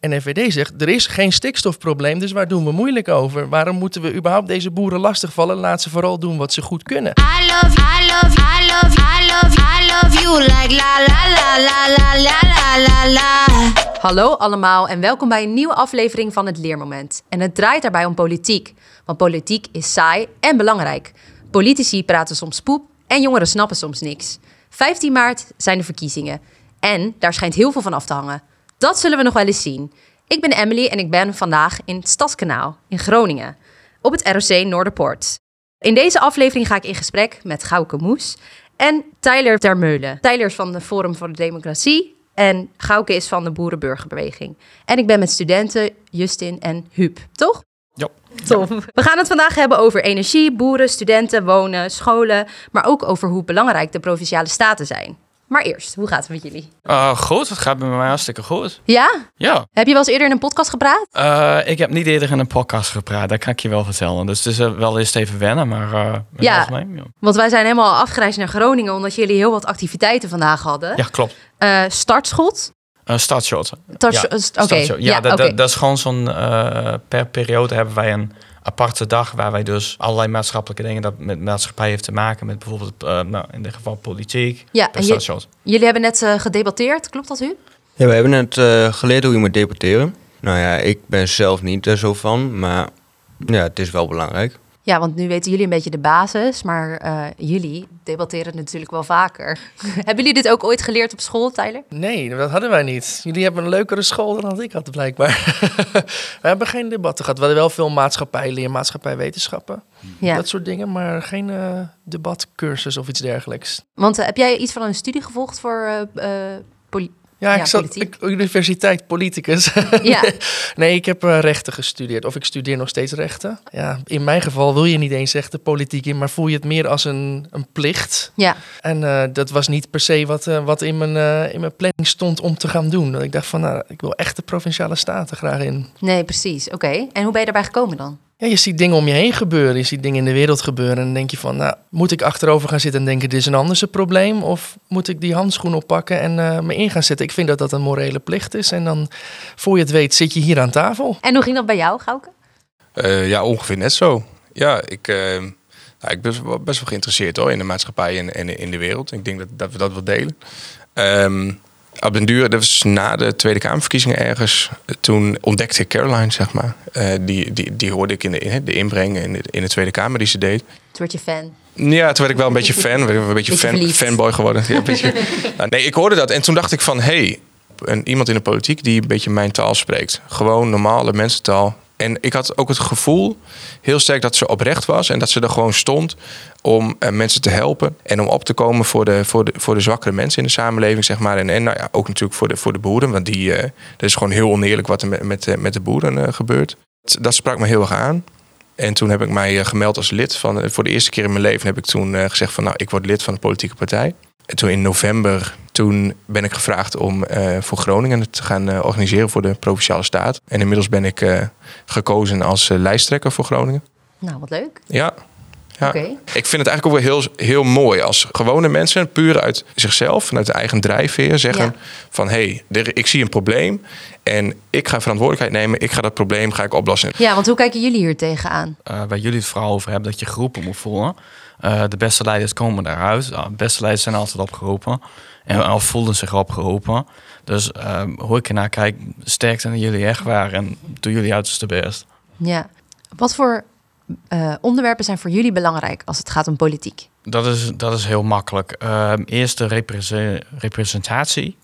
En FVD zegt, er is geen stikstofprobleem, dus waar doen we moeilijk over? Waarom moeten we überhaupt deze boeren lastigvallen? Laat ze vooral doen wat ze goed kunnen. I love, I love, I love, I love, I love you like la la la la la la la la la. Hallo allemaal en welkom bij een nieuwe aflevering van het Leermoment. En het draait daarbij om politiek, want politiek is saai en belangrijk. Politici praten soms poep en jongeren snappen soms niks. 15 maart zijn de verkiezingen en daar schijnt heel veel van af te hangen. Dat zullen we nog wel eens zien. Ik ben Emily en ik ben vandaag in het Stadskanaal in Groningen op het ROC Noorderpoort. In deze aflevering ga ik in gesprek met Gauke Moes en Tyler Termeulen. Tyler is van de Forum voor de Democratie en Gauke is van de Boerenburgerbeweging. En ik ben met studenten Justin en Huub, toch? Ja. Tof. We gaan het vandaag hebben over energie, boeren, studenten, wonen, scholen, maar ook over hoe belangrijk de provinciale staten zijn. Maar eerst, hoe gaat het met jullie? Uh, goed, het gaat bij mij hartstikke goed. Ja? Ja. Heb je wel eens eerder in een podcast gepraat? Uh, ik heb niet eerder in een podcast gepraat, dat kan ik je wel vertellen. Dus het is uh, wel eerst even wennen, maar uh, Ja. algemeen, ja. Want wij zijn helemaal afgereisd naar Groningen omdat jullie heel wat activiteiten vandaag hadden. Ja, klopt. Eh, startschot. Een startshot. Tar- ja, st- Oké, startshot. Ja, ja, dat, dat, dat is gewoon zo'n... eh, per periode hebben wij een aparte dag... waar wij dus allerlei maatschappelijke dingen... dat met maatschappij heeft te maken... met bijvoorbeeld, eh, nou, in dit geval politiek. Ja, en je-. Jullie hebben net eh, gedebatteerd, klopt dat u? Ja, we hebben net eh, geleerd hoe je moet deporteren. Nou ja, ik ben zelf niet er zo van, maar ja, het is wel belangrijk. Ja, want nu weten jullie een beetje de basis, maar eh, jullie debatteren natuurlijk wel vaker. hebben jullie dit ook ooit geleerd op school, Tyler? Nee, dat hadden wij niet. Jullie hebben een leukere school dan dat ik had, blijkbaar. we hebben geen debatten gehad. We hadden wel veel maatschappijleer, maatschappijwetenschappen. Ja, Dat soort dingen, maar geen eh, debatcursus of iets dergelijks. want eh, heb jij iets van een studie gevolgd voor Ja, Ja, ik zat ik- universiteit politicus. Ja, nee, ik heb eh, rechten gestudeerd. Of ik studeer nog steeds rechten. Ja, in mijn geval wil je niet eens echt de politiek in, maar voel je het meer als een, een plicht. ja. En eh, dat was niet per se wat, eh, wat in, mijn, in mijn planning stond om te gaan doen. Dat ik dacht van, nou, ik wil echt de provinciale staten graag in. Nee, precies. Oké. En hoe ben je daarbij gekomen dan? Ja, je ziet dingen om je heen gebeuren. Je ziet dingen in de wereld gebeuren. En dan denk je van, nou, moet ik achterover gaan zitten en denken, dit is een anders probleem? Of moet ik die handschoen oppakken en eh, me in gaan zetten? Ik vind dat dat een morele plicht is. En dan, voor je het weet, zit je hier aan tafel. En hoe ging dat bij jou, Gauke? Eh, ja, ongeveer net zo. Ja, ik, eh, nou, ik ben best wel geïnteresseerd hoor, in de maatschappij en, en in de wereld. Ik denk dat, dat we dat wel delen. Ehm, op den duur, dat was na de Tweede Kamerverkiezingen ergens, toen ontdekte ik Caroline, zeg maar. Eh, die, die, die hoorde ik in de, de inbreng in de, in de Tweede Kamer die ze deed. Toen werd je fan. Ja, toen werd ik wel een beetje fan. werd een beetje, fan, verliefd. fanboy geworden. Ja, een beetje. Nou, nee, ik hoorde dat en toen dacht ik van... hey, een, iemand in de politiek die een beetje mijn taal spreekt. Gewoon normale mensentaal. En ik had ook het gevoel heel sterk dat ze oprecht was... en dat ze er gewoon stond om eh, mensen te helpen... en om op te komen voor de, voor de, voor de zwakkere mensen in de samenleving, zeg maar. En, en nou ja, ook natuurlijk voor de, voor de boeren. Want die, eh dat is gewoon heel oneerlijk wat er met, met, eh, met de boeren eh, gebeurt. Dat, sprak me heel erg aan. En toen heb ik mij eh, gemeld als lid van. eh, Voor de eerste keer in mijn leven heb ik toen eh, gezegd van nou, ik word lid van de politieke partij. En toen in november, toen ben ik gevraagd om eh, voor Groningen het te gaan eh, organiseren voor de provinciale staat. En inmiddels ben ik eh, gekozen als lijsttrekker voor Groningen. Nou, wat leuk. Ja. Ja. Oké. Ik vind het eigenlijk ook wel heel, heel mooi als gewone mensen, puur uit zichzelf, vanuit de eigen drijfveer, zeggen Ja. van hé, hey, ik zie een probleem en ik ga verantwoordelijkheid nemen, ik ga dat probleem ga ik oplossen. Ja, want hoe kijken jullie hier tegenaan? eh, waar jullie het vooral over hebben, dat je geroepen moet voelen. Eh, de beste leiders komen daaruit. Nou, de beste leiders zijn altijd opgeroepen. En al voelden zich opgeroepen. Dus eh, hoe ik ernaar kijk, sterkte jullie echt waar. En doe jullie uiterste best. Ja. Wat voor eh, onderwerpen zijn voor jullie belangrijk als het gaat om politiek? Dat is, dat is heel makkelijk. Ehm, eerst de represe- representatie.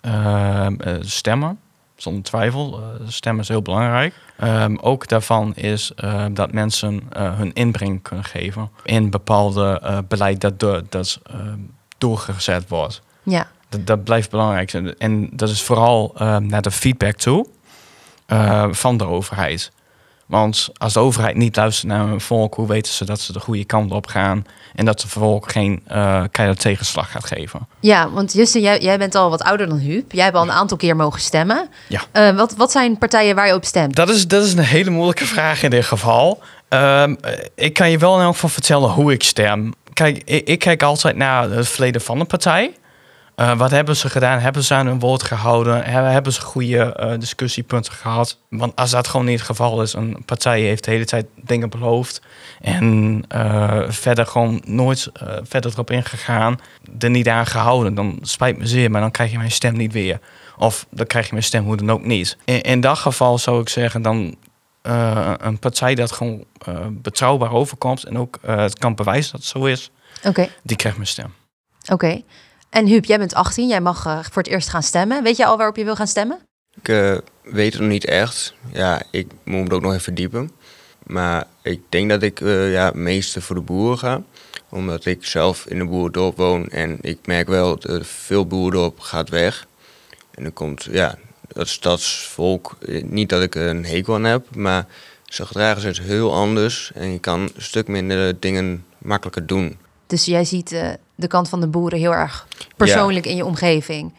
Ehm, eh, stemmen, zonder twijfel. Eh, stemmen is heel belangrijk. Ehm, ook daarvan is ehm, dat mensen eh, hun inbreng kunnen geven in bepaalde eh, beleid dat, door, dat ehm, doorgezet wordt. Ja. Dat, dat blijft belangrijk. En- En dat is vooral ehm, naar de feedback toe eh, van de overheid. Want als de overheid niet luistert naar hun volk, hoe weten ze dat ze de goede kant op gaan en dat de volk geen eh keiharde tegenslag gaat geven? Ja, want Justin, jij, jij bent al wat ouder dan Huub. Jij hebt al een aantal keer mogen stemmen. Ja. Eh, wat, wat zijn partijen waar je op stemt? Dat is, dat is een hele moeilijke vraag in dit geval. Ehm, eh, ik kan je wel in elk geval vertellen hoe ik stem. Kijk, ik, ik kijk altijd naar het verleden van een partij. Eh, wat hebben ze gedaan? Hebben ze aan hun woord gehouden? Hebben, ze goede eh, discussiepunten gehad? Want als dat gewoon niet het geval is, een partij heeft de hele tijd dingen beloofd en eh, verder gewoon nooit verder erop ingegaan, er niet aan gehouden, dan spijt me zeer, maar dan krijg je mijn stem niet weer. Of dan krijg je mijn stem hoe dan ook niet. In, in dat geval zou ik zeggen, dan een partij dat gewoon betrouwbaar overkomt en ook het kan bewijzen dat het zo is, die krijgt mijn stem. oké. En Huub, jij bent 18, jij mag eh, voor het eerst gaan stemmen. Weet je al waarop je wil gaan stemmen? Ik eh, weet het nog niet echt. Ja, ik moet er ook nog even verdiepen. Maar ik denk dat ik eh ja, meeste voor de boeren ga. Omdat ik zelf in een boerendorp woon. En ik merk wel dat veel boerendorp gaat weg. En dan komt ja, dat stadsvolk. Niet dat ik een hekel aan heb. Maar ze gedragen zich heel anders. En je kan een stuk minder dingen makkelijker doen. Dus jij ziet eh, de kant van de boeren heel erg persoonlijk in je omgeving.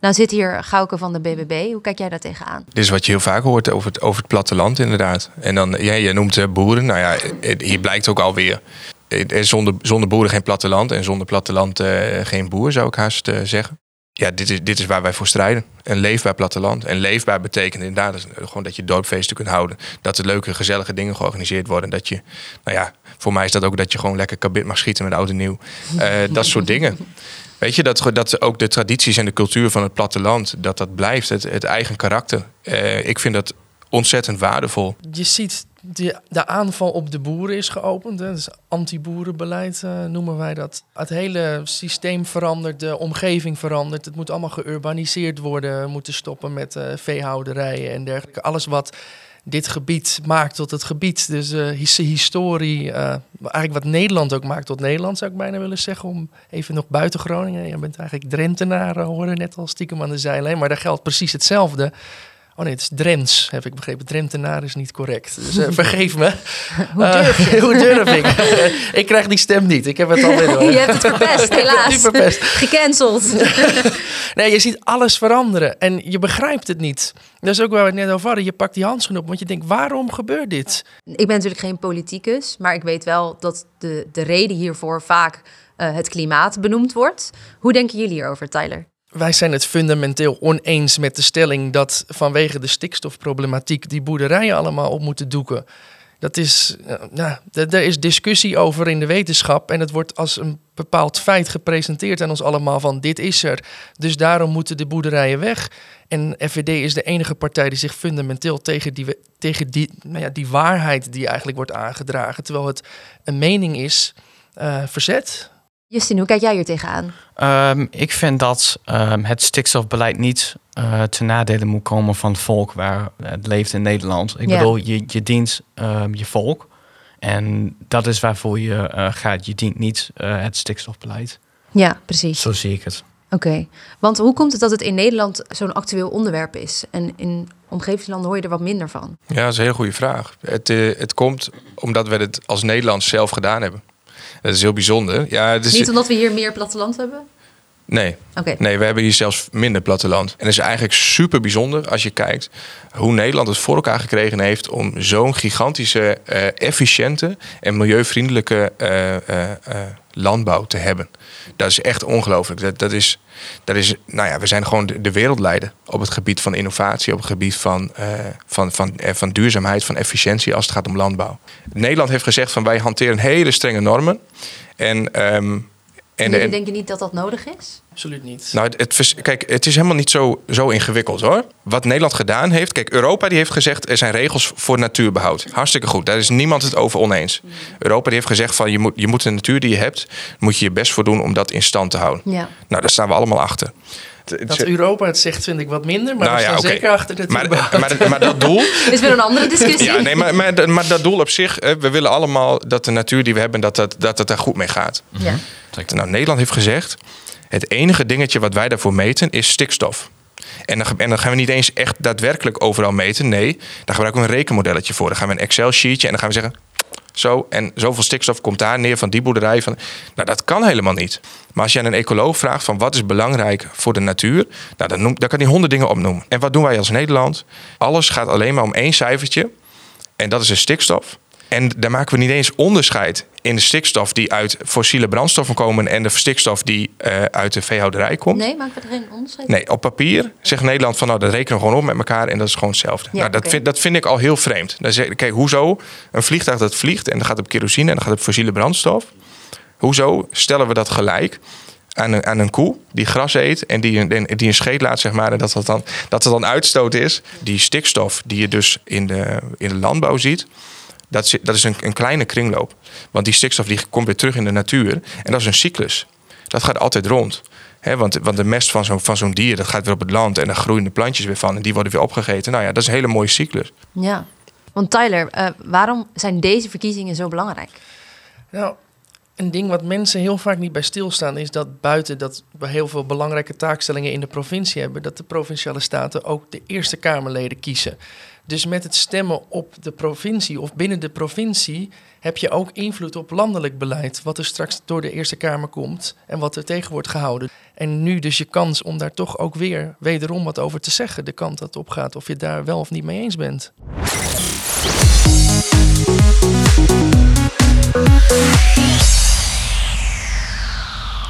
Nou zit hier Gauke van de BBB. Hoe kijk jij daar tegenaan? Dit is wat je heel vaak hoort over het, over het platteland, inderdaad. En dan, ja, je noemt eh, boeren. Nou ja, eh, hier blijkt ook alweer. Zonder, zonder boeren geen platteland. En zonder platteland eh, geen boer, zou ik haast zeggen. Ja, dit is, dit is waar wij voor strijden. Een leefbaar platteland. En leefbaar betekent inderdaad gewoon dat je dorpfeesten kunt houden. Dat er leuke, gezellige dingen georganiseerd worden. Dat je, nou ja, voor mij is dat ook dat je gewoon lekker kabit mag schieten met oud en nieuw. Eh, dat soort dingen. Weet je, dat, dat ook de tradities en de cultuur van het platteland, dat dat blijft, het, het eigen karakter. Eh, ik vind dat ontzettend waardevol. Je ziet, de, de aanval op de boeren is geopend. Hè. Dus anti-boerenbeleid eh, noemen wij dat. Het hele systeem verandert, de omgeving verandert. Het moet allemaal geurbaniseerd worden. Moeten stoppen met eh, veehouderijen en dergelijke. Alles wat dit gebied maakt tot het gebied. Dus his- historie, eigenlijk wat Nederland ook maakt tot Nederland, zou ik bijna willen zeggen. Om even nog buiten Groningen. Je bent eigenlijk Drentenaar, hoorde net al stiekem aan de zijlijn. Maar daar geldt precies hetzelfde. Oh nee, het is Drents, heb ik begrepen. Drentenaar is niet correct. Dus eh, vergeef me. Hoe durf je? Eh, hoe durf ik? ik krijg die stem niet. Ik heb het alweer door. je hebt het verpest, het helaas. nu verpest. Gecanceld. Nee, je ziet alles veranderen en je begrijpt het niet. Dat is ook waar we het net over hadden. Je pakt die handschoen op, want je denkt, waarom gebeurt dit? Ik ben natuurlijk geen politicus, maar ik weet wel dat de, de reden hiervoor vaak eh, het klimaat benoemd wordt. Hoe denken jullie hierover, Tyler? Wij zijn het fundamenteel oneens met de stelling dat vanwege de stikstofproblematiek die boerderijen allemaal op moeten doeken. Dat is, eh, nou, d- er is discussie over in de wetenschap en het wordt als een bepaald feit gepresenteerd aan ons allemaal van dit is er. Dus daarom moeten de boerderijen weg. En FVD is de enige partij die zich fundamenteel tegen die, tegen die, nou ja, die waarheid die eigenlijk wordt aangedragen, terwijl het een mening is, eh, verzet. Justin, hoe kijk jij hier tegenaan? Ehm, ik vind dat ehm, het stikstofbeleid niet eh ten nadele moet komen van het volk waar het leeft in Nederland. Ik Ja. bedoel, je, je dient ehm, je volk. En dat is waarvoor je eh, gaat. Je dient niet eh, het stikstofbeleid. Ja, precies. Zo zie ik het. Oké. Want hoe komt het dat het in Nederland zo'n actueel onderwerp is? En in omgevingslanden hoor je er wat minder van. Ja, dat is een hele goede vraag. Het, het komt omdat we het als Nederlands zelf gedaan hebben. Dat is heel bijzonder. Ja, is, Niet omdat we hier meer platteland hebben? Nee, nee, we hebben hier zelfs minder platteland. En het is eigenlijk super bijzonder als je kijkt hoe Nederland het voor elkaar gekregen heeft om zo'n gigantische, eh, efficiënte en milieuvriendelijke eh, eh, landbouw te hebben. Dat is echt ongelooflijk. Dat, dat is, dat is, nou ja, we zijn gewoon de, de wereldleider op het gebied van innovatie, op het gebied van, van, van, van duurzaamheid, van efficiëntie als het gaat om landbouw. Nederland heeft gezegd van wij hanteren hele strenge normen. En, ehm, En jullie en, denken niet dat dat nodig is? Absoluut niet. nou, het, kijk, het is helemaal niet zo, zo ingewikkeld hoor. Wat Nederland gedaan heeft. Kijk, Europa die heeft gezegd er zijn regels voor natuurbehoud. Hartstikke goed. Daar is niemand het over oneens. Europa die heeft gezegd van je moet, je moet de natuur die je hebt, moet je je best voor doen om dat in stand te houden. Ja. Nou, daar staan we allemaal achter. Dat Europa het zegt, vind ik wat minder, maar Nou we ja, staan zeker achter de maar, maar, maar dat doel, Is weer een andere discussie. ja, nee, maar, maar, maar dat doel op zich, we willen allemaal dat de natuur die we hebben, dat, dat, dat het daar goed mee gaat. Ja. Nou, Nederland heeft gezegd: het enige dingetje wat wij daarvoor meten is stikstof. En dan, dan gaan we niet eens echt daadwerkelijk overal meten. Nee, daar gebruiken we een rekenmodelletje voor. Dan gaan we een Excel-sheetje en dan gaan we zeggen: zo en zoveel stikstof komt daar neer van die boerderij. Van, nou, dat kan helemaal niet. Maar als je aan een ecoloog vraagt van wat is belangrijk voor de natuur, nou, dan, noem, dan kan hij honderd dingen opnoemen. En wat doen wij als Nederland? Alles gaat alleen maar om één cijfertje. En dat is de stikstof. En daar maken we niet eens onderscheid in de stikstof die uit fossiele brandstoffen komen en de stikstof die eh, uit de veehouderij komt. Nee, maken we er geen onderscheid? Nee, op papier zegt Nederland van nou, dat rekenen we gewoon op met elkaar en dat is gewoon hetzelfde. Ja, nou, dat, vind, dat vind ik al heel vreemd. Dan zeg, kijk, hoezo een vliegtuig dat vliegt en dat gaat op kerosine en dat gaat op fossiele brandstof. Hoezo stellen we dat gelijk aan een, aan een koe die gras eet en die een, en die een scheet laat, zeg maar, en dat dat dan, dat er dan uitstoot is. Die stikstof die je dus in de, in de landbouw ziet, dat is, dat is een, een kleine kringloop. Want die stikstof die komt weer terug in de natuur en dat is een cyclus. Dat gaat altijd rond. Hè, want, want de mest van zo'n van zo'n dier, dat gaat weer op het land en daar groeien de plantjes weer van en die worden weer opgegeten. Nou ja, dat is een hele mooie cyclus. Ja. Want Tyler, eh, waarom zijn deze verkiezingen zo belangrijk? Nou, een ding wat mensen heel vaak niet bij stilstaan is dat buiten dat we heel veel belangrijke taakstellingen in de provincie hebben, dat de provinciale staten ook de Eerste Kamerleden kiezen. Dus met het stemmen op de provincie of binnen de provincie heb je ook invloed op landelijk beleid, wat er straks door de Eerste Kamer komt en wat er tegen wordt gehouden. En nu dus je kans om daar toch ook weer wederom wat over te zeggen, de kant dat het opgaat, of je daar wel of niet mee eens bent.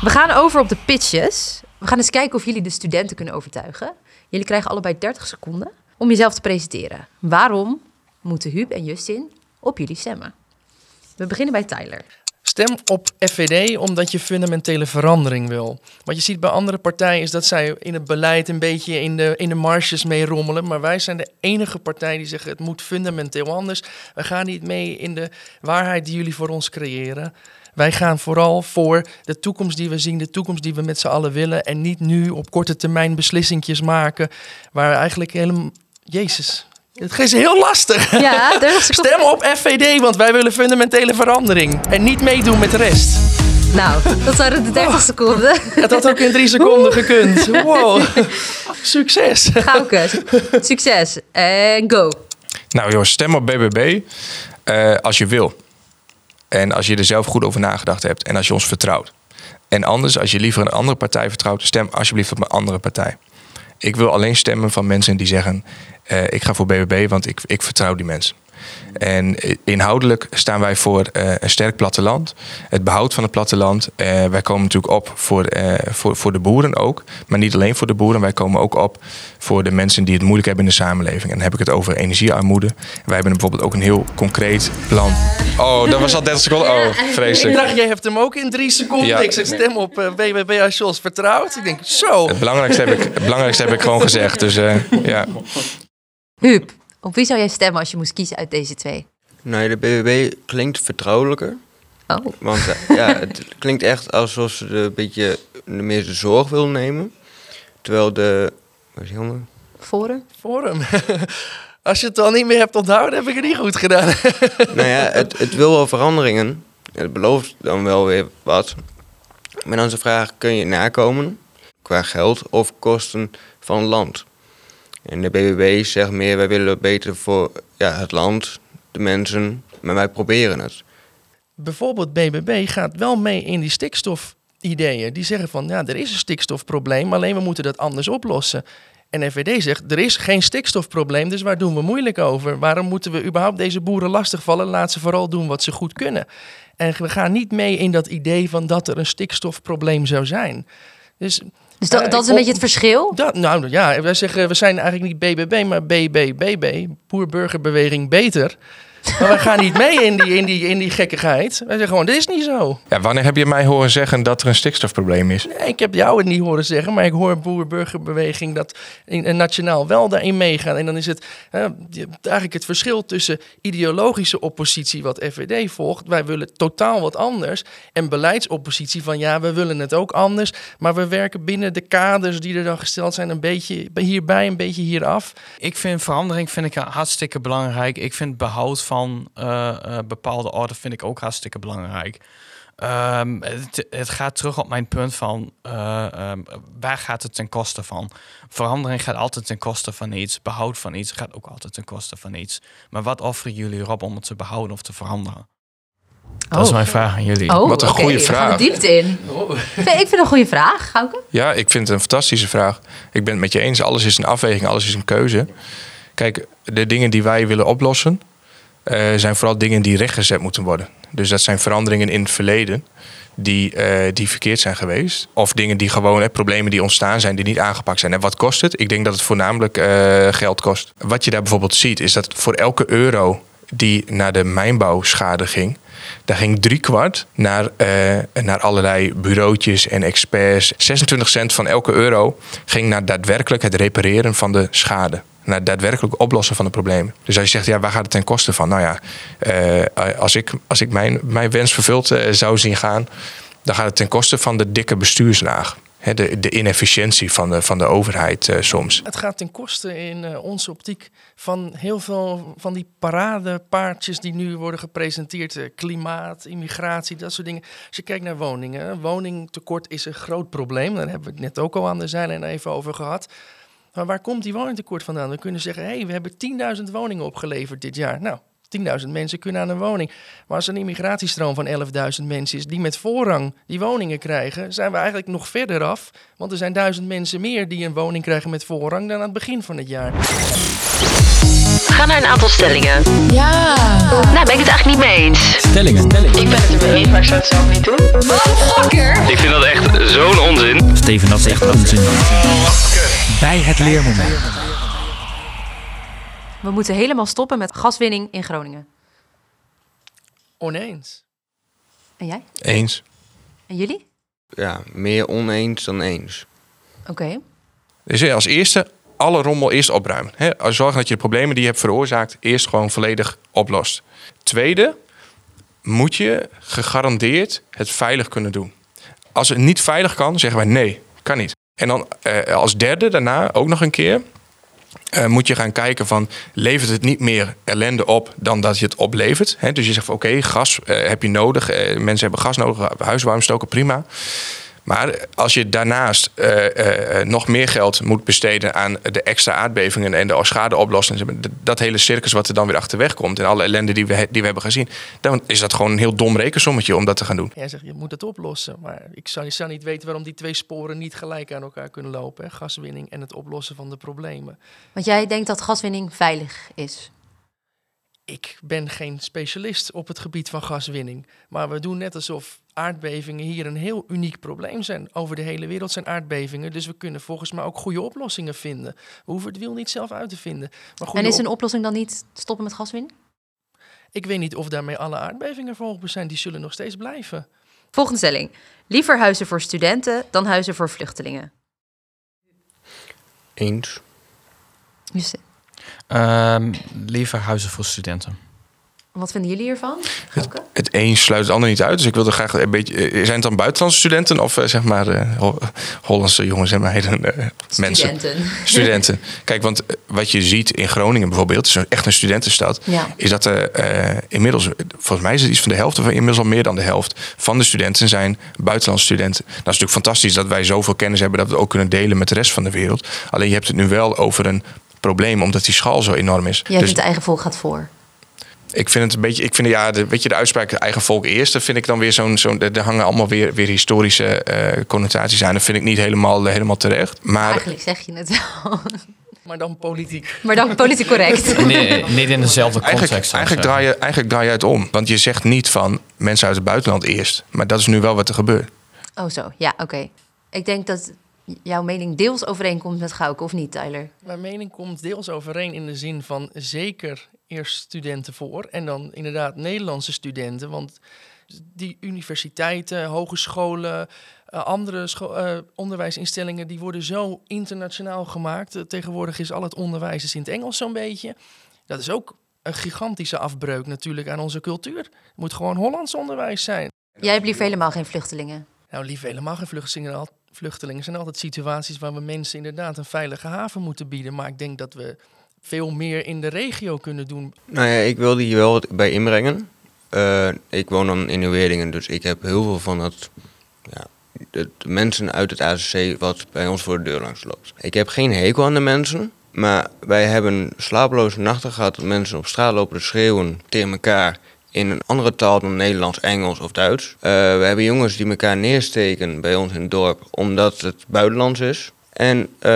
We gaan over op de pitches. We gaan eens kijken of jullie de studenten kunnen overtuigen. Jullie krijgen allebei 30 seconden om jezelf te presenteren. Waarom moeten Huub en Justin op jullie stemmen? We beginnen bij Tyler. Stem op FVD omdat je fundamentele verandering wil. Wat je ziet bij andere partijen is dat zij in het beleid een beetje in de, in de marges mee rommelen. Maar wij zijn de enige partij die zeggen het moet fundamenteel anders. We gaan niet mee in de waarheid die jullie voor ons creëren. Wij gaan vooral voor de toekomst die we zien, de toekomst die we met z'n allen willen. En niet nu op korte termijn beslissingjes maken waar eigenlijk helemaal... Jezus, het is heel lastig. Ja, 30 seconden. Stem op FVD, want wij willen fundamentele verandering. En niet meedoen met de rest. Nou, dat waren de 30 seconden. Het had ook in drie seconden gekund. Wow. Succes. Gauke, succes. En go. Nou joh, stem op BBB eh, als je wil. En als je er zelf goed over nagedacht hebt en als je ons vertrouwt. En anders, als je liever een andere partij vertrouwt, stem alsjeblieft op een andere partij. Ik wil alleen stemmen van mensen die zeggen: eh, ik ga voor BBB, want ik, ik vertrouw die mensen. En inhoudelijk staan wij voor eh, een sterk platteland, het behoud van het platteland. Eh, wij komen natuurlijk op voor, eh, voor, voor de boeren ook, maar niet alleen voor de boeren. Wij komen ook op voor de mensen die het moeilijk hebben in de samenleving. En dan heb ik het over energiearmoede. Wij hebben bijvoorbeeld ook een heel concreet plan. Oh, dat was al 30 seconden. Oh, Ik vreselijk. dacht, jij hebt hem ook in drie seconden. Ja. Ik zeg stem op BBB als je ons vertrouwt. Ik denk, zo. Het belangrijkste heb ik, het belangrijkste heb ik gewoon gezegd. Dus eh, ja. Huub, op wie zou jij stemmen als je moest kiezen uit deze twee? Nou, de BBB klinkt vertrouwelijker. Oh, Want eh, ja, het klinkt echt alsof ze de, een beetje de meeste zorg wil nemen. Terwijl de... Wat is die andere? Forum? Forum. Als je het al niet meer hebt onthouden, heb ik het niet goed gedaan. nou ja, het, het wil wel veranderingen. Het belooft dan wel weer wat. Maar dan is de vraag, kun je nakomen? Qua geld of kosten van het land? En de BBB zegt meer, wij willen beter voor ja, het land, de mensen. Maar wij proberen het. Bijvoorbeeld BBB gaat wel mee in die stikstofideeën. Die zeggen van, ja, er is een stikstofprobleem, alleen we moeten dat anders oplossen. En FVD zegt, er is geen stikstofprobleem, dus waar doen we moeilijk over? Waarom moeten we überhaupt deze boeren lastigvallen? Laat ze vooral doen wat ze goed kunnen. En we gaan niet mee in dat idee van dat er een stikstofprobleem zou zijn. Dus, Dus dat, eh, dat is een beetje het verschil? Dat, nou ja, wij zeggen, we zijn eigenlijk niet BBB, maar BBBB, Boer-Burgerbeweging Beter. Maar wij gaan niet mee in die, in, die, in die gekkigheid. Wij zeggen gewoon, dit is niet zo. ja, wanneer heb je mij horen zeggen dat er een stikstofprobleem is? Nee, ik heb jou het niet horen zeggen, maar ik hoor Boer-Burgerbeweging dat in, in nationaal wel daarin meegaan. En dan is het eh, eigenlijk het verschil tussen ideologische oppositie, wat FVD volgt. Wij willen totaal wat anders. En beleidsoppositie van ja, we willen het ook anders. Maar we werken binnen de kaders die er dan gesteld zijn, een beetje hierbij, een beetje hieraf. Ik vind verandering vind ik hartstikke belangrijk. Ik vind behoud van eh, eh, bepaalde orde vind ik ook hartstikke belangrijk. Ehm, het, het gaat terug op mijn punt van eh, ehm, waar gaat het ten koste van? Verandering gaat altijd ten koste van iets. Behoud van iets gaat ook altijd ten koste van iets. Maar wat offeren jullie erop om het te behouden of te veranderen? Dat is Oh. mijn vraag aan jullie. Oh, Wat een goede vraag. diepte in. Ik vind- Ik vind het een goede vraag, Gauke. Ja, ik vind het een fantastische vraag. Ik ben het met je eens. Alles is een afweging, alles is een keuze. Kijk, de dingen die wij willen oplossen, eh, zijn vooral dingen die rechtgezet moeten worden. Dus dat zijn veranderingen in het verleden die, eh, die verkeerd zijn geweest. Of dingen die gewoon, eh, problemen die ontstaan zijn, die niet aangepakt zijn. En wat kost het? Ik denk dat het voornamelijk geld kost. Wat je daar bijvoorbeeld ziet, is dat voor elke euro die naar de mijnbouwschade ging, daar ging drie kwart naar, naar allerlei bureautjes en experts. 26 cent van elke euro ging naar daadwerkelijk het repareren van de schade. Naar het daadwerkelijk oplossen van de problemen. Dus als je zegt, ja, waar gaat het ten koste van? Nou ja, eh, als ik, als ik mijn, mijn wens vervuld eh, zou zien gaan, dan gaat het ten koste van de dikke bestuurslaag. De, de inefficiëntie van de, van de overheid eh, soms. Het gaat ten koste in onze optiek van heel veel van die paradepaardjes die nu worden gepresenteerd. klimaat, immigratie, dat soort dingen. Als je kijkt naar woningen, woningtekort is een groot probleem. Daar hebben we het net ook al aan de zijlijn even over gehad. Maar waar komt die woningtekort vandaan? We kunnen zeggen, hé, hey, we hebben 10.000 woningen opgeleverd dit jaar. Nou, 10.000 mensen kunnen aan een woning. Maar als er een immigratiestroom van 11.000 mensen is die met voorrang die woningen krijgen, zijn we eigenlijk nog verder af. Want er zijn duizend mensen meer die een woning krijgen met voorrang dan aan het begin van het jaar. Ga naar een aantal stellingen. Ja. Nou, ben ik het eigenlijk niet mee eens. Stellingen. Stellingen. Ik ben het er mee eens, maar ik zou het zelf niet doen. Ik vind dat echt zo'n onzin. Steven, dat is echt onzin. Bij het leermoment. We moeten helemaal stoppen met gaswinning in Groningen. Oneens. En jij? Eens. En jullie? Ja, meer oneens dan eens. Oké. Dus ja, als eerste alle rommel eerst opruimen. Hè? Zorgen dat je de problemen die je hebt veroorzaakt eerst gewoon volledig oplost. Tweede, moet je gegarandeerd het veilig kunnen doen. Als het niet veilig kan, zeggen wij nee, kan niet. En dan eh, als derde daarna ook nog een keer eh, moet je gaan kijken van levert het niet meer ellende op dan dat je het oplevert. Dus je zegt van oké, gas eh, heb je nodig. Mensen hebben gas nodig, huiswarming stoken, prima. Maar als je daarnaast eh, eh, nog meer geld moet besteden aan de extra aardbevingen en de schadeoplossingen, dat hele circus wat er dan weer achterweg komt en alle ellende die we, die we hebben gezien, dan is dat gewoon een heel dom rekensommetje om dat te gaan doen. Jij zegt, je moet het oplossen. Maar ik zou, zou niet weten waarom die twee sporen niet gelijk aan elkaar kunnen lopen. Hè? Gaswinning en het oplossen van de problemen. Want jij denkt dat gaswinning veilig is. Ik ben geen specialist op het gebied van gaswinning. Maar we doen net alsof aardbevingen hier een heel uniek probleem zijn. Over de hele wereld zijn aardbevingen. Dus we kunnen volgens mij ook goede oplossingen vinden. We hoeven het wiel niet zelf uit te vinden. Maar goede En is een oplossing dan niet stoppen met gaswinning? Ik weet niet of daarmee alle aardbevingen volgbaar zijn. Die zullen nog steeds blijven. Volgende stelling. Liever huizen voor studenten dan huizen voor vluchtelingen. Eens. Justin, Ehm, liever huizen voor studenten. wat vinden jullie hiervan? Het een sluit het ander niet uit. Dus ik wilde graag een beetje. eh, Zijn het dan buitenlandse studenten of eh, zeg maar eh, Ho- Hollandse jongens en meiden? eh, mensen. Studenten. Studenten. Kijk, want wat je ziet in Groningen bijvoorbeeld, het is echt een studentenstad, Ja. is dat er eh, inmiddels, volgens mij is het iets van de helft, of inmiddels al meer dan de helft van de studenten zijn buitenlandse studenten. Nou, is natuurlijk fantastisch dat wij zoveel kennis hebben dat we het ook kunnen delen met de rest van de wereld. Alleen je hebt het nu wel over een probleem, omdat die schaal zo enorm is. Jij Dus vindt de eigen volk gaat voor. ik vind het een beetje, ik vind ja, de, weet je, de uitspraak eigen volk eerst, dat vind ik dan weer zo'n, zo'n er hangen allemaal weer, weer historische eh, connotaties aan. Dat vind ik niet helemaal, eh, helemaal terecht. Maar Eigenlijk zeg je het wel. Maar dan politiek. Maar dan politiek correct. Nee, niet in dezelfde context. Eigenlijk, eigenlijk, draai je, eigenlijk draai je het om. Want je zegt niet van mensen uit het buitenland eerst. Maar dat is nu wel wat er gebeurt. Oh zo, ja, oké. Ik denk dat jouw mening deels overeenkomt met Gauke, of niet, Tyler? Mijn mening komt deels overeen in de zin van zeker eerst studenten voor en dan inderdaad Nederlandse studenten. Want die universiteiten, hogescholen, eh, andere eh, onderwijsinstellingen, die worden zo internationaal gemaakt. Eh, tegenwoordig is al het onderwijs is in het Engels zo'n beetje. Dat is ook een gigantische afbreuk natuurlijk aan onze cultuur. Het moet gewoon Hollands onderwijs zijn. Jij hebt liever helemaal geen vluchtelingen. Nou, lief helemaal geen vluchtelingen. Al- Vluchtelingen zijn altijd situaties waar we mensen inderdaad een veilige haven moeten bieden. Maar ik denk dat we veel meer in de regio kunnen doen. Nou ja, ik wilde hier wel wat bij inbrengen. Eh, ik woon dan in Nieuweerdingen, dus ik heb heel veel van het, ja, de, mensen uit het AZC wat bij ons voor de deur langs loopt. Ik heb geen hekel aan de mensen, maar wij hebben slapeloze nachten gehad dat mensen op straat lopen schreeuwen tegen elkaar in een andere taal dan Nederlands, Engels of Duits. Eh, we hebben jongens die elkaar neersteken bij ons in het dorp omdat het buitenlands is. En eh,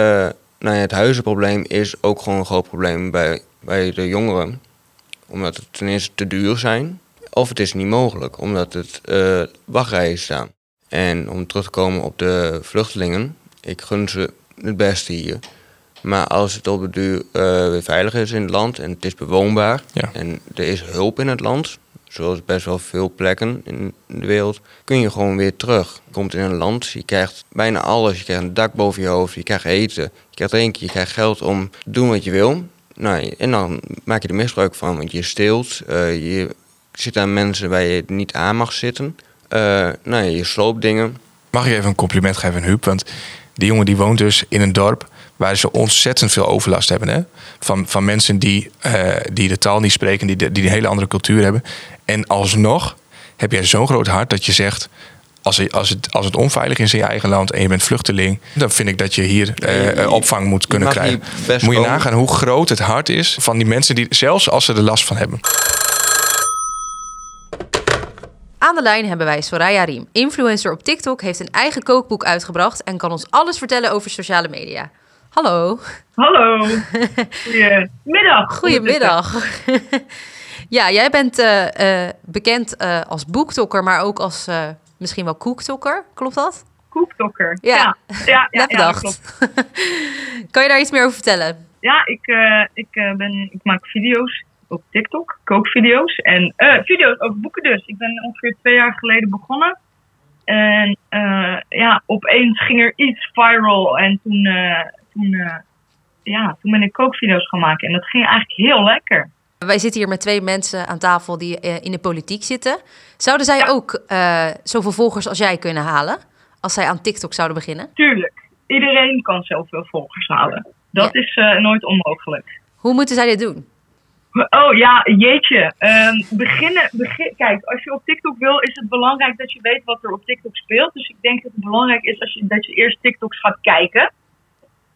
nou ja, het huizenprobleem is ook gewoon een groot probleem bij, bij de jongeren. Omdat het ten eerste te duur zijn. Of het is niet mogelijk, omdat het eh, wachtrijen staan. En om terug te komen op de vluchtelingen. Ik gun ze het beste hier. Maar als het op de duur weer veilig is in het land en het is bewoonbaar. Ja. En er is hulp in het land. Zoals best wel veel plekken in de wereld. Kun je gewoon weer terug. Komt in een land, je krijgt bijna alles. Je krijgt een dak boven je hoofd, je krijgt eten. Je krijgt drinken, je krijgt geld om doen wat je wil. Nou, en dan maak je er misbruik van, want je steelt. eh, je zit aan mensen waar je niet aan mag zitten. Eh, nou, je sloopt dingen. Mag ik even een compliment geven aan Huub? Want die jongen die woont dus in een dorp waar ze ontzettend veel overlast hebben. Hè? Van, van mensen die, eh, die de taal niet spreken, die, die een hele andere cultuur hebben. En alsnog heb jij zo'n groot hart dat je zegt... Als het, als, het, als het onveilig is in je eigen land en je bent vluchteling... dan vind ik dat je hier eh, eh, opvang moet kunnen krijgen. Moet je nagaan hoe groot het hart is van die mensen... die zelfs als ze er last van hebben. Aan de lijn hebben wij Soraya Riem. Influencer op TikTok, heeft een eigen kookboek uitgebracht en kan ons alles vertellen over sociale media. Hallo. Hallo. Goedemiddag. Goedemiddag. ja, jij bent eh, eh, bekend eh, als boektokker, maar ook als misschien wel koektokker. Klopt dat? Koektokker. Ja, Ja, ja, klopt. kan je daar iets meer over vertellen? Ja, ik, ik, ben, ik maak video's op TikTok, kookvideo's. En video's over boeken dus. Ik ben ongeveer twee jaar geleden begonnen. En ja, opeens ging er iets viral. En toen, toen, ja, toen ben ik kookvideo's gaan maken. En dat ging eigenlijk heel lekker. Wij zitten hier met twee mensen aan tafel die eh, in de politiek zitten. Zouden zij ook eh, zoveel volgers als jij kunnen halen? Als zij aan TikTok zouden beginnen? Tuurlijk, iedereen kan zoveel volgers halen. Dat is eh, nooit onmogelijk. Hoe moeten zij dit doen? Oh ja, jeetje. Ehm, beginnen, begin, kijk, als je op TikTok wil, is het belangrijk dat je weet wat er op TikTok speelt. Dus ik denk dat het belangrijk is als je, dat je eerst TikToks gaat kijken.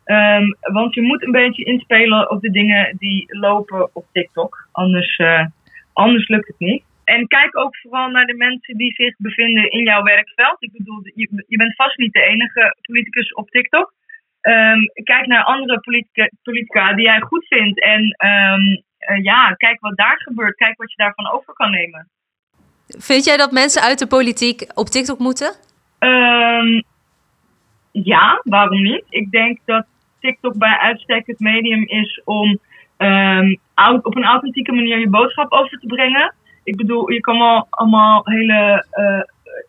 Ehm, want je moet een beetje inspelen op de dingen die lopen op TikTok. Anders, eh, anders lukt het niet. En kijk ook vooral naar de mensen die zich bevinden in jouw werkveld. Ik bedoel, je, je bent vast niet de enige politicus op TikTok. Ehm, kijk naar andere politica, politica die jij goed vindt. En ehm, eh, ja, kijk wat daar gebeurt. Kijk wat je daarvan over kan nemen. Vind jij dat mensen uit de politiek op TikTok moeten? Ja, waarom niet? Ik denk dat TikTok bij uitstek het medium is om ehm, op een authentieke manier je boodschap over te brengen. Ik bedoel, je kan wel allemaal hele eh,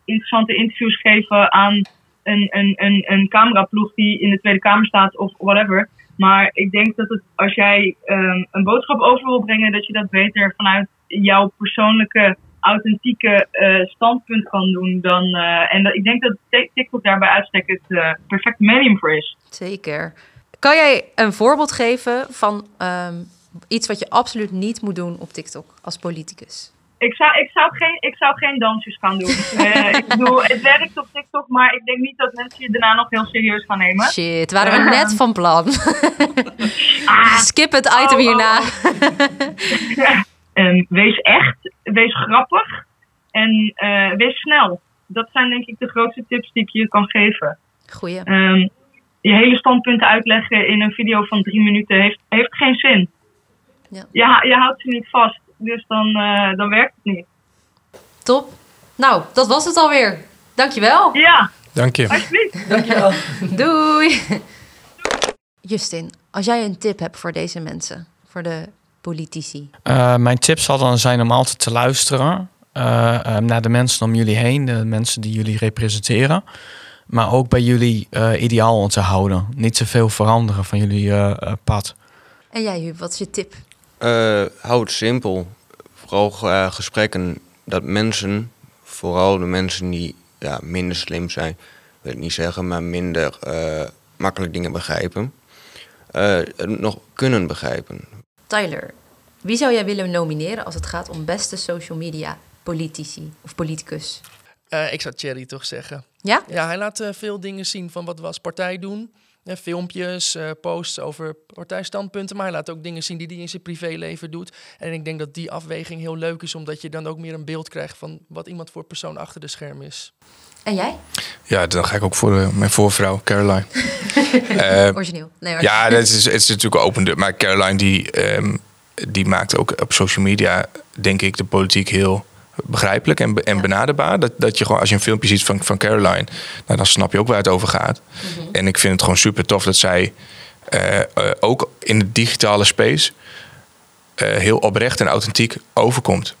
interessante interviews geven aan een, een, een, een cameraploeg die in de Tweede Kamer staat of whatever. Maar ik denk dat het, als jij ehm, een boodschap over wil brengen, dat je dat beter vanuit jouw persoonlijke, authentieke eh, standpunt kan doen. Dan, eh, en ik denk dat Tik- TikTok daar bij uitstek het medium voor is. Zeker. Kan jij een voorbeeld geven van ehm, iets wat je absoluut niet moet doen op TikTok als politicus? Ik zou, ik, zou geen, ik zou geen dansjes gaan doen. Eh, ik bedoel, het werkt op TikTok, maar ik denk niet dat mensen je daarna nog heel serieus gaan nemen. Shit, waren we net van plan. Skip het item oh, hierna. Ehm, wees echt, wees grappig en eh, wees snel. Dat zijn denk ik de grootste tips die ik je kan geven. Goeie. Ehm, je hele standpunten uitleggen in een video van drie minuten heeft, heeft geen zin. Ja. Je, je houdt ze niet vast, dus dan, eh, dan werkt het niet. Top. Nou, dat was het alweer. Dankjewel. Ja, Dank je. alsjeblieft. Dankjewel. Doei. Justin, als jij een tip hebt voor deze mensen, voor de politici. Eh, mijn tip zal dan zijn om altijd te luisteren eh, eh, naar de mensen om jullie heen, de mensen die jullie representeren. Maar ook bij jullie eh, ideaal te houden. Niet te veel veranderen van jullie eh, eh, pad. En jij, Huub, wat is je tip? Eh, hou het simpel. Vooral eh, gesprekken dat mensen, vooral de mensen die ja, minder slim zijn, wil ik niet zeggen, maar minder eh, makkelijk dingen begrijpen, eh, het nog kunnen begrijpen. Tyler, wie zou jij willen nomineren als het gaat om beste social media politici of politicus? Eh, ik zou Thierry toch zeggen. Ja? Ja, hij laat eh, veel dingen zien van wat we als partij doen. Eh, filmpjes, eh, posts over partijstandpunten. Maar hij laat ook dingen zien die hij in zijn privéleven doet. En ik denk dat die afweging heel leuk is, omdat je dan ook meer een beeld krijgt van wat iemand voor persoon achter de scherm is. En jij? Ja, dan ga ik ook voor mijn voorvrouw, Caroline. Eh, Origineel. Nee, hoor. ja, dat is, het is natuurlijk open deur. Maar Caroline die, ehm, die maakt ook op social media, denk ik, de politiek heel begrijpelijk en, en benaderbaar. Dat, dat je gewoon, als je een filmpje ziet van, van Caroline, nou, dan snap je ook waar het over gaat. En ik vind het gewoon super tof dat zij eh, eh, ook in de digitale space eh, heel oprecht en authentiek overkomt.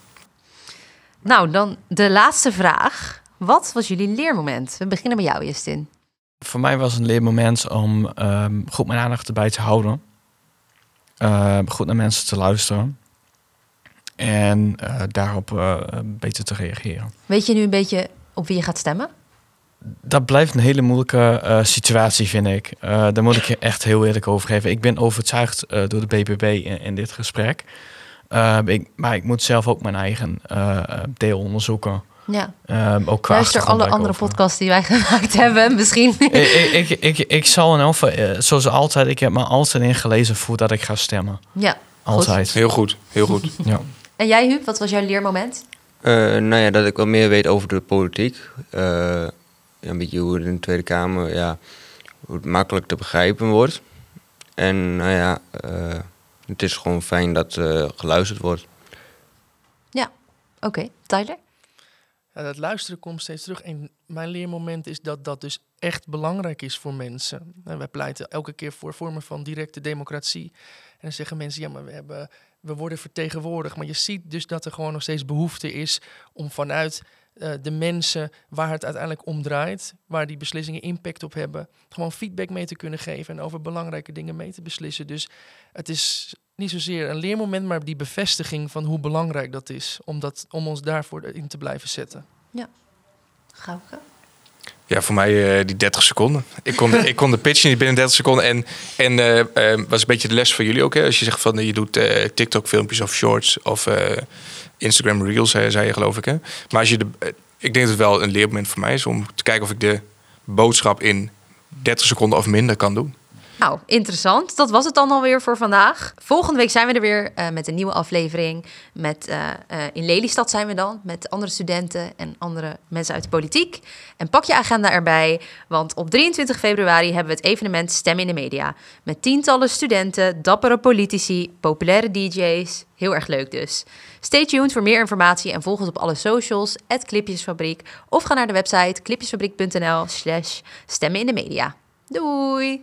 Nou, dan de laatste vraag. Wat was jullie leermoment? We beginnen bij jou, Justin. Voor mij was een leermoment om ehm, goed mijn aandacht erbij te houden. Ehm, goed naar mensen te luisteren. En eh, daarop eh, beter te reageren. Weet je nu een beetje op wie je gaat stemmen? Dat blijft een hele moeilijke eh, situatie, vind ik. Eh, daar moet ik je echt heel eerlijk over geven. Ik ben overtuigd eh, door de BBB in, in dit gesprek. Eh, ik, maar ik moet zelf ook mijn eigen eh, deel onderzoeken. Ja. Ehm, ook qua Luister alle andere over- podcasts die wij gemaakt hebben, misschien. ik, ik, ik, ik, zal in elk geval, eh, zoals altijd, ik heb me altijd ingelezen voordat ik ga stemmen. Ja, goed. Altijd. Heel goed, heel goed. Ja. En jij, Huub, wat was jouw leermoment? Eh, nou ja, dat ik wat meer weet over de politiek. Eh, een beetje hoe het in de Tweede Kamer, ja, hoe het makkelijk te begrijpen wordt. En nou ja, eh, het is gewoon fijn dat eh, geluisterd wordt. Ja, oké. Tyler? Ja, dat luisteren komt steeds terug. En mijn leermoment is dat dat dus echt belangrijk is voor mensen. En wij pleiten elke keer voor vormen van directe democratie. En dan zeggen mensen, ja, maar we, hebben, we worden vertegenwoordigd. Maar je ziet dus dat er gewoon nog steeds behoefte is om vanuit eh, de mensen waar het uiteindelijk om draait, waar die beslissingen impact op hebben, gewoon feedback mee te kunnen geven en over belangrijke dingen mee te beslissen. Dus het is niet zozeer een leermoment, maar die bevestiging van hoe belangrijk dat is om, dat, om ons daarvoor in te blijven zetten. Gauke? Ja, voor mij eh, die 30 seconden. Ik kon de, ik kon de pitch niet binnen 30 seconden. En, en eh, was een beetje de les voor jullie ook. Hè? Als je zegt van je doet TikTok-filmpjes of shorts of Instagram Reels, hè, zei je geloof ik. Hè? Maar als je de, ik denk dat het wel een leermoment voor mij is om te kijken of ik de boodschap in 30 seconden of minder kan doen. Nou, interessant. Dat was het dan alweer voor vandaag. Volgende week zijn we er weer eh, met een nieuwe aflevering. Met, eh, eh, in Lelystad zijn we dan, met andere studenten en andere mensen uit de politiek. En pak je agenda erbij, want op 23 februari hebben we het evenement Stem in de Media. Met tientallen studenten, dappere politici, populaire DJ's. Heel erg leuk dus. Stay tuned voor meer informatie en volg ons op alle socials, Clipjesfabriek. Of ga naar de website clipjesfabriek.nl slash stemmen in de media. Doei!